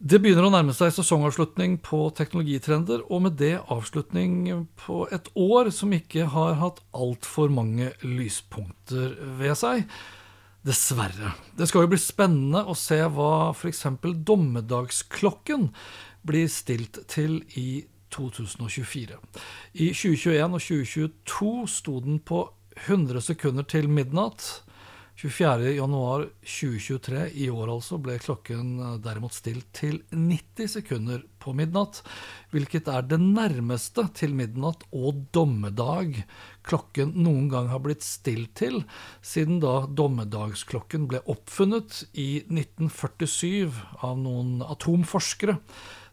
Det begynner å nærme seg sesongavslutning på teknologitrender, og med det avslutning på et år som ikke har hatt altfor mange lyspunkter ved seg. Dessverre. Det skal jo bli spennende å se hva f.eks. dommedagsklokken blir stilt til i 2024. I 2021 og 2022 sto den på 100 sekunder til midnatt. 24.1.2023 i år altså ble klokken eh, derimot stilt til 90 sekunder på midnatt, hvilket er det nærmeste til midnatt og dommedag klokken noen gang har blitt stilt til, siden da dommedagsklokken ble oppfunnet i 1947 av noen atomforskere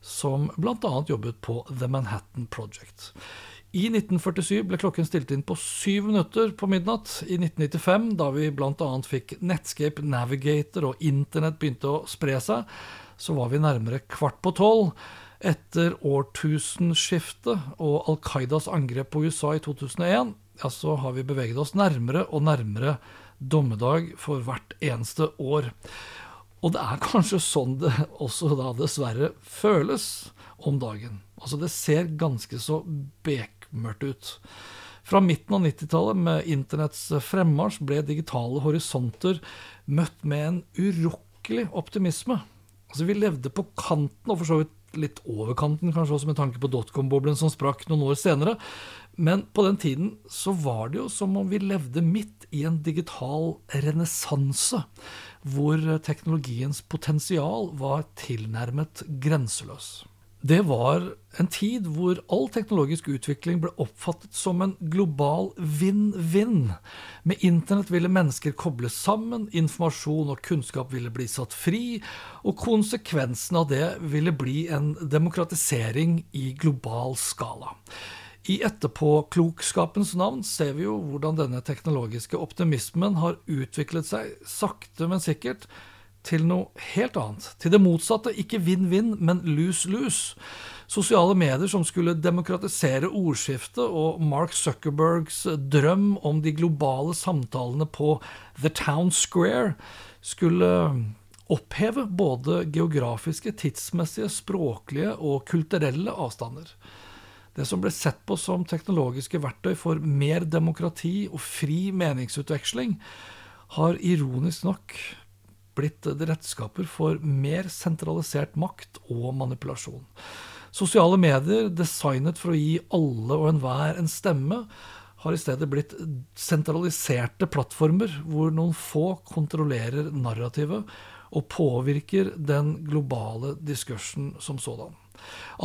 som bl.a. jobbet på The Manhattan Project. I 1947 ble klokken stilt inn på syv minutter på midnatt. I 1995, da vi bl.a. fikk Netscape Navigator og internett begynte å spre seg, så var vi nærmere kvart på tolv. Etter årtusenskiftet og Al Qaidas angrep på USA i 2001, ja, så har vi beveget oss nærmere og nærmere dommedag for hvert eneste år. Og det er kanskje sånn det også da dessverre føles om dagen. Altså Det ser ganske så bek bekmørkt ut. Fra midten av 90-tallet, med internetts fremmarsj, ble digitale horisonter møtt med en urokkelig optimisme. Altså, vi levde på kanten, og for så vidt litt over kanten, kanskje også med tanke på dotcom-boblen som sprakk noen år senere. Men på den tiden så var det jo som om vi levde midt i en digital renessanse, hvor teknologiens potensial var tilnærmet grenseløs. Det var en tid hvor all teknologisk utvikling ble oppfattet som en global vinn-vinn. Med internett ville mennesker kobles sammen, informasjon og kunnskap ville bli satt fri, og konsekvensen av det ville bli en demokratisering i global skala. I etterpåklokskapens navn ser vi jo hvordan denne teknologiske optimismen har utviklet seg sakte, men sikkert til noe helt annet. Til det motsatte. Ikke vinn-vinn, men lose-lose. Sosiale medier som skulle demokratisere ordskiftet, og Mark Zuckerbergs drøm om de globale samtalene på The Town Square, skulle oppheve både geografiske, tidsmessige, språklige og kulturelle avstander. Det som ble sett på som teknologiske verktøy for mer demokrati og fri meningsutveksling, har ironisk nok blitt redskaper for mer sentralisert makt og manipulasjon. Sosiale medier, designet for å gi alle og enhver en stemme, har i stedet blitt sentraliserte plattformer hvor noen få kontrollerer narrativet og påvirker den globale diskursen som sådan.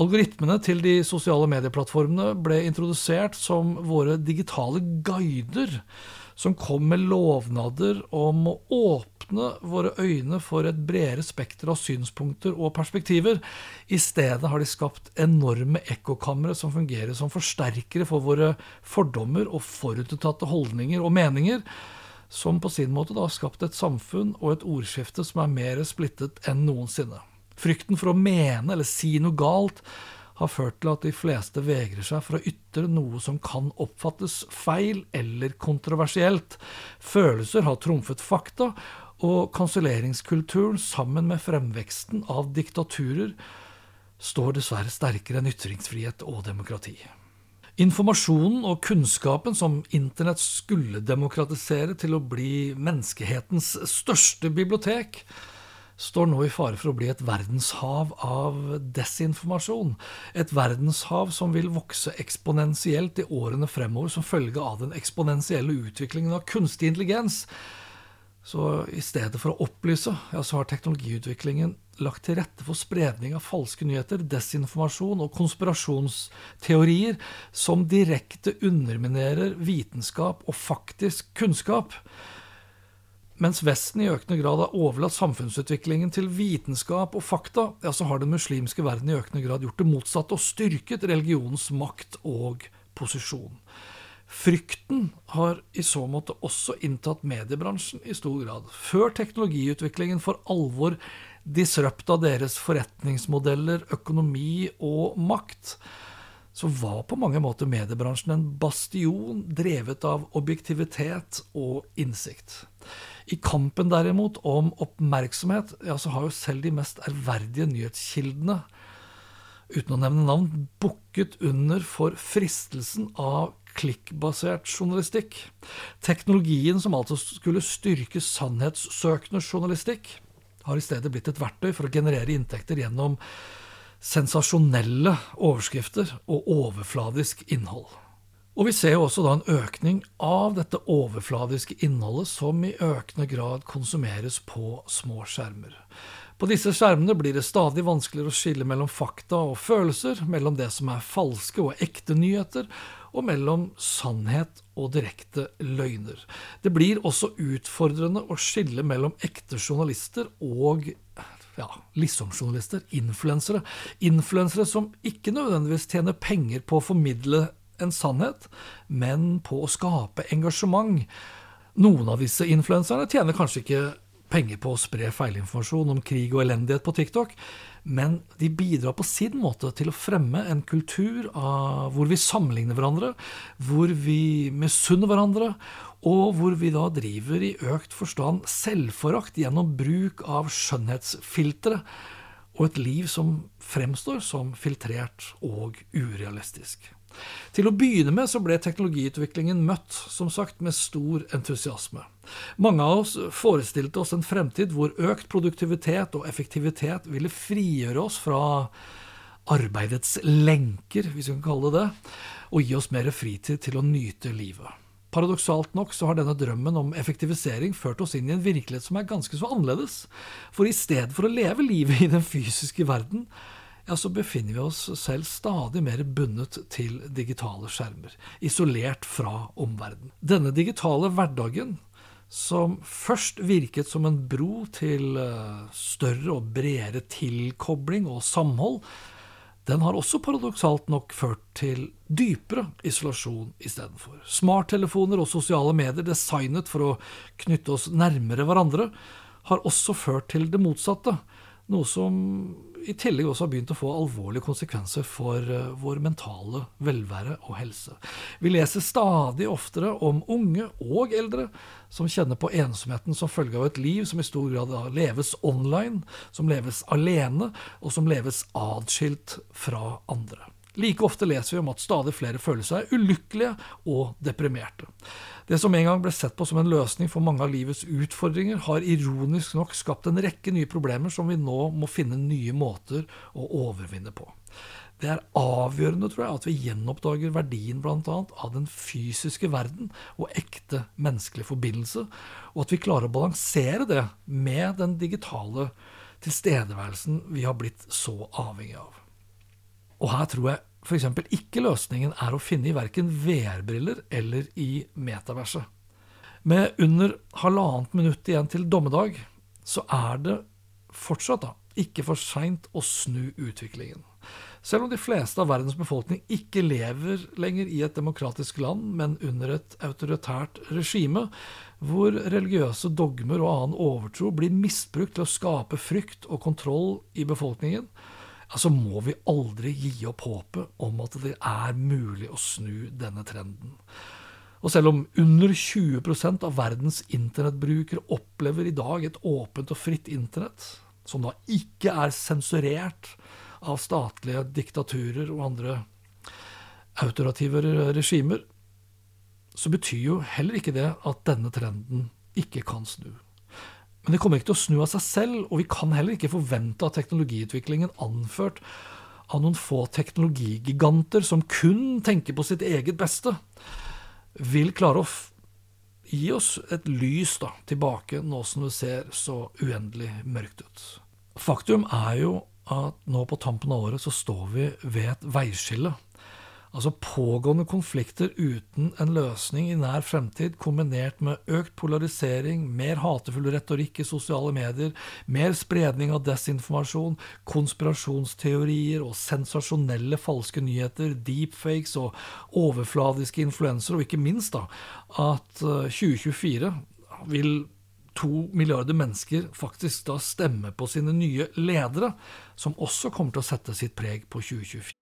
Algoritmene til de sosiale medieplattformene ble introdusert som våre digitale guider som kom med lovnader om å åpne våre øyne for et bredere spekter av synspunkter og perspektiver. I stedet har de skapt enorme ekkokamre som fungerer som forsterkere for våre fordommer og forutinntatte holdninger og meninger, som på sin måte da har skapt et samfunn og et ordskifte som er mer splittet enn noensinne. Frykten for å mene eller si noe galt har ført til at de fleste vegrer seg for å ytre noe som kan oppfattes feil eller kontroversielt. Følelser har trumfet fakta, og kanselleringskulturen sammen med fremveksten av diktaturer står dessverre sterkere enn ytringsfrihet og demokrati. Informasjonen og kunnskapen som internett skulle demokratisere til å bli menneskehetens største bibliotek, står nå i fare for å bli et verdenshav av desinformasjon. Et verdenshav som vil vokse eksponentielt i årene fremover som følge av den eksponentielle utviklingen av kunstig intelligens. Så i stedet for å opplyse, ja, så har teknologiutviklingen lagt til rette for spredning av falske nyheter, desinformasjon og konspirasjonsteorier som direkte underminerer vitenskap og faktisk kunnskap. Mens Vesten i økende grad har overlatt samfunnsutviklingen til vitenskap og fakta, ja, så har den muslimske verden i økende grad gjort det motsatte og styrket religionens makt og posisjon. Frykten har i så måte også inntatt mediebransjen i stor grad. Før teknologiutviklingen for alvor disrupta deres forretningsmodeller, økonomi og makt, så var på mange måter mediebransjen en bastion drevet av objektivitet og innsikt. I kampen derimot om oppmerksomhet, ja, så har jo selv de mest ærverdige nyhetskildene, uten å nevne navn, bukket under for fristelsen av klikkbasert journalistikk. Teknologien som altså skulle styrke sannhetssøkende journalistikk, har i stedet blitt et verktøy for å generere inntekter gjennom sensasjonelle overskrifter og overfladisk innhold. Og vi ser jo også da en økning av dette overfladiske innholdet som i økende grad konsumeres på små skjermer. På disse skjermene blir det stadig vanskeligere å skille mellom fakta og følelser, mellom det som er falske og ekte nyheter, og mellom sannhet og direkte løgner. Det blir også utfordrende å skille mellom ekte journalister og ja, liksom-journalister, influensere. Influensere som ikke nødvendigvis tjener penger på å formidle en sannhet, men på å skape engasjement. Noen av disse influenserne tjener kanskje ikke penger på å spre feilinformasjon om krig og elendighet på TikTok, men de bidrar på sin måte til å fremme en kultur hvor vi sammenligner hverandre, hvor vi misunner hverandre, og hvor vi da driver i økt forstand selvforakt gjennom bruk av skjønnhetsfiltre og et liv som fremstår som filtrert og urealistisk. Til å begynne med så ble teknologiutviklingen møtt som sagt, med stor entusiasme. Mange av oss forestilte oss en fremtid hvor økt produktivitet og effektivitet ville frigjøre oss fra arbeidets lenker, hvis vi kan kalle det det, og gi oss mer fritid til å nyte livet. Paradoksalt nok så har denne drømmen om effektivisering ført oss inn i en virkelighet som er ganske så annerledes. For i stedet for å leve livet i den fysiske verden, ja, så befinner vi oss selv stadig mer bundet til digitale skjermer, isolert fra omverdenen. Denne digitale hverdagen, som først virket som en bro til eh, større og bredere tilkobling og samhold, den har også paradoksalt nok ført til dypere isolasjon istedenfor. Smarttelefoner og sosiale medier designet for å knytte oss nærmere hverandre, har også ført til det motsatte, noe som i tillegg også har begynt å få alvorlige konsekvenser for uh, vår mentale velvære og helse. Vi leser stadig oftere om unge og eldre som kjenner på ensomheten som følge av et liv som i stor grad leves online, som leves alene, og som leves adskilt fra andre. Like ofte leser vi om at stadig flere føler seg ulykkelige og deprimerte. Det som en gang ble sett på som en løsning for mange av livets utfordringer, har ironisk nok skapt en rekke nye problemer som vi nå må finne nye måter å overvinne på. Det er avgjørende tror jeg, at vi gjenoppdager verdien bl.a. av den fysiske verden og ekte menneskelig forbindelse, og at vi klarer å balansere det med den digitale tilstedeværelsen vi har blitt så avhengig av. Og her tror jeg f.eks. ikke løsningen er å finne i verken VR-briller eller i metaverset. Med under halvannet minutt igjen til dommedag, så er det fortsatt da, ikke for seint å snu utviklingen. Selv om de fleste av verdens befolkning ikke lever lenger i et demokratisk land, men under et autoritært regime, hvor religiøse dogmer og annen overtro blir misbrukt til å skape frykt og kontroll i befolkningen, altså må vi aldri gi opp håpet om at det er mulig å snu denne trenden. Og selv om under 20% av verdens internettbrukere opplever i dag et åpent og fritt internett, som da ikke er sensurert av statlige diktaturer og andre autorative regimer, så betyr jo heller ikke det at denne trenden ikke kan snu. Men det kommer ikke til å snu av seg selv, og vi kan heller ikke forvente at teknologiutviklingen anført av noen få teknologigiganter som kun tenker på sitt eget beste, vil klare å gi oss et lys da, tilbake nå som det ser så uendelig mørkt ut. Faktum er jo at nå på tampen av året så står vi ved et veiskille. Altså pågående konflikter uten en løsning i nær fremtid, kombinert med økt polarisering, mer hatefull retorikk i sosiale medier, mer spredning av desinformasjon, konspirasjonsteorier og sensasjonelle falske nyheter, deepfakes og overfladiske influensere, og ikke minst da, at 2024 eh, vil to milliarder mennesker faktisk da stemme på sine nye ledere, som også kommer til å sette sitt preg på 2024.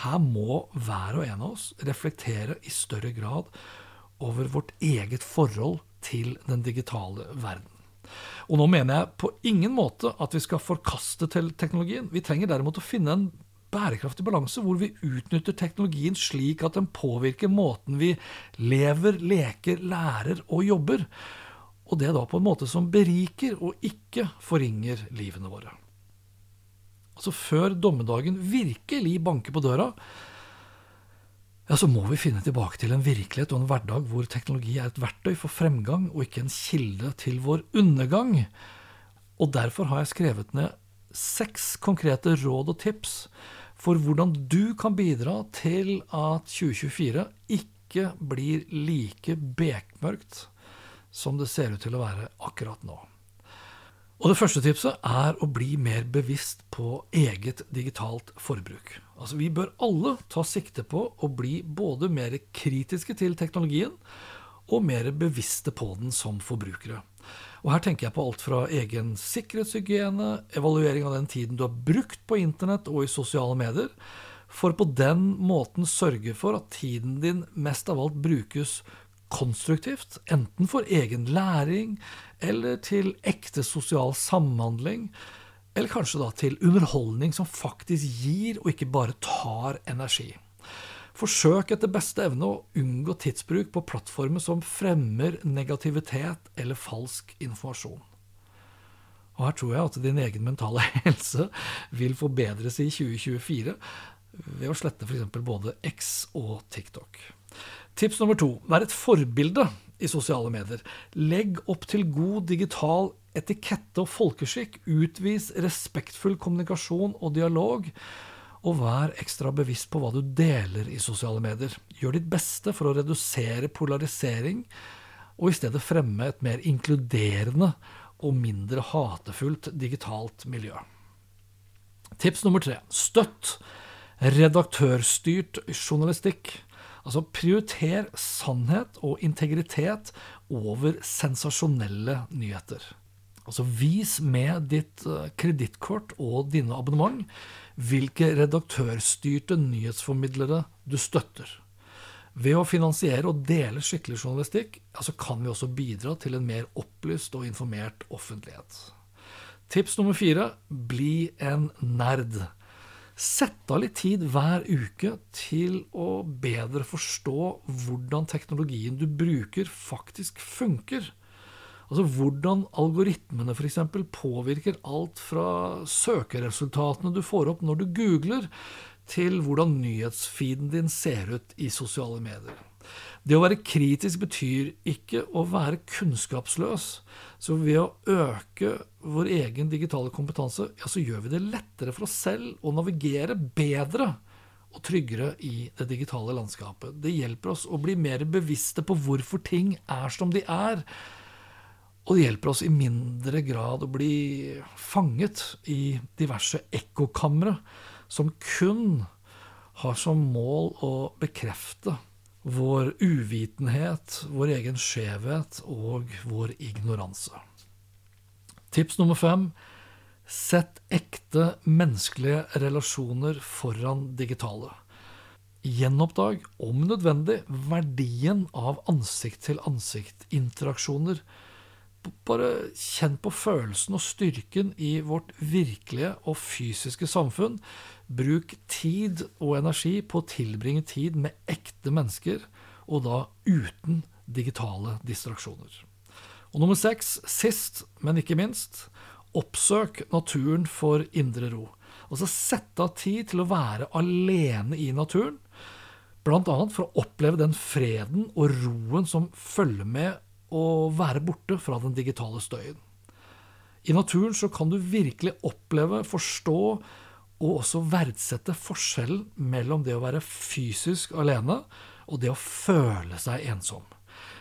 Her må hver og en av oss reflektere i større grad over vårt eget forhold til den digitale verden. Og nå mener jeg på ingen måte at vi skal forkaste teknologien. Vi trenger derimot å finne en bærekraftig balanse hvor vi utnytter teknologien slik at den påvirker måten vi lever, leker, lærer og jobber. Og det da på en måte som beriker og ikke forringer livene våre. Altså Før dommedagen virkelig banker på døra, ja, så må vi finne tilbake til en virkelighet og en hverdag hvor teknologi er et verktøy for fremgang og ikke en kilde til vår undergang. Og derfor har jeg skrevet ned seks konkrete råd og tips for hvordan du kan bidra til at 2024 ikke blir like bekmørkt som det ser ut til å være akkurat nå. Og Det første tipset er å bli mer bevisst på eget digitalt forbruk. Altså Vi bør alle ta sikte på å bli både mer kritiske til teknologien og mer bevisste på den som forbrukere. Og Her tenker jeg på alt fra egen sikkerhetshygiene, evaluering av den tiden du har brukt på internett og i sosiale medier, for på den måten sørge for at tiden din mest av alt brukes konstruktivt, enten for egen læring eller til ekte sosial samhandling, eller kanskje da til underholdning som faktisk gir og ikke bare tar energi. Forsøk etter beste evne å unngå tidsbruk på plattformer som fremmer negativitet eller falsk informasjon. Og Her tror jeg at din egen mentale helse vil forbedres i 2024 ved å slette f.eks. både X og TikTok. Tips nummer to vær et forbilde i sosiale medier. Legg opp til god digital etikette og folkeskikk. Utvis respektfull kommunikasjon og dialog. Og vær ekstra bevisst på hva du deler i sosiale medier. Gjør ditt beste for å redusere polarisering, og i stedet fremme et mer inkluderende og mindre hatefullt digitalt miljø. Tips nummer tre støtt redaktørstyrt journalistikk. Altså prioriter sannhet og integritet over sensasjonelle nyheter. Altså vis med ditt eh, kredittkort og dine abonnement hvilke redaktørstyrte nyhetsformidlere du støtter. Ved å finansiere og dele skikkelig journalistikk altså kan vi også bidra til en mer opplyst og informert offentlighet. Tips nummer fire bli en nerd. Sett av litt tid hver uke til å bedre forstå hvordan teknologien du bruker, faktisk funker. Altså hvordan algoritmene f.eks. påvirker alt fra søkeresultatene du får opp når du googler, til hvordan nyhetsfeeden din ser ut i sosiale medier. Det å være kritisk betyr ikke å være kunnskapsløs. Så ved å øke vår egen digitale kompetanse, ja, så gjør vi det lettere for oss selv å navigere bedre og tryggere i det digitale landskapet. Det hjelper oss å bli mer bevisste på hvorfor ting er som de er. Og det hjelper oss i mindre grad å bli fanget i diverse ekkokamre som kun har som mål å bekrefte vår uvitenhet, vår egen skjevhet og vår ignoranse. Tips nummer fem sett ekte menneskelige relasjoner foran digitale. Gjenoppdag, om nødvendig, verdien av ansikt-til-ansikt-interaksjoner. Bare kjenn på følelsen og styrken i vårt virkelige og fysiske samfunn. Bruk tid og energi på å tilbringe tid med ekte mennesker, og da uten digitale distraksjoner. Og nummer seks, sist, men ikke minst, oppsøk naturen for indre ro. Altså sette av tid til å være alene i naturen, bl.a. for å oppleve den freden og roen som følger med å være borte fra den digitale støyen. I naturen så kan du virkelig oppleve, forstå og også verdsette forskjellen mellom det å være fysisk alene og det å føle seg ensom.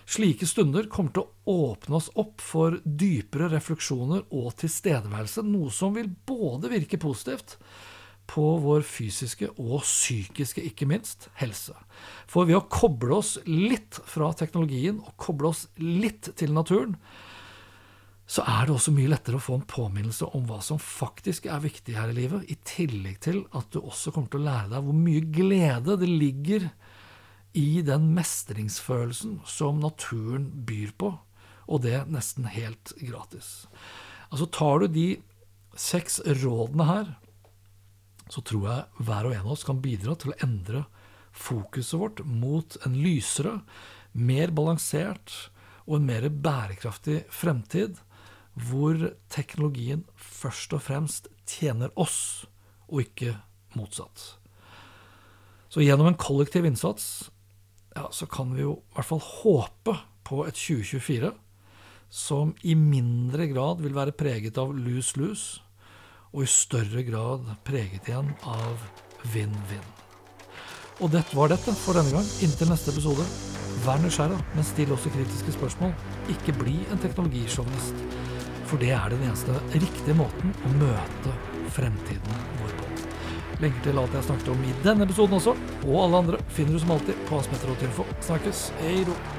Slike stunder kommer til å åpne oss opp for dypere refleksjoner og tilstedeværelse, noe som vil både virke positivt på vår fysiske og psykiske, ikke minst, helse. For ved å koble oss litt fra teknologien og koble oss litt til naturen, så er det også mye lettere å få en påminnelse om hva som faktisk er viktig her i livet, i tillegg til at du også kommer til å lære deg hvor mye glede det ligger i den mestringsfølelsen som naturen byr på, og det nesten helt gratis. Altså Tar du de seks rådene her, så tror jeg hver og en av oss kan bidra til å endre fokuset vårt mot en lysere, mer balansert og en mer bærekraftig fremtid hvor teknologien først og fremst tjener oss, og ikke motsatt. Så gjennom en kollektiv innsats ja, så kan vi jo i hvert fall håpe på et 2024 som i mindre grad vil være preget av lose-lose, og i større grad preget igjen av vinn-vinn. Og det var dette for denne gang. Inntil neste episode, vær nysgjerrig, men still også kritiske spørsmål. Ikke bli en teknologisjåvinist. For det er den eneste riktige måten å møte fremtiden vår på. Lenker til alt jeg snakket om i denne episoden også, og alle andre, finner du som alltid på Asmetter.info. Snakkes. Hei ro.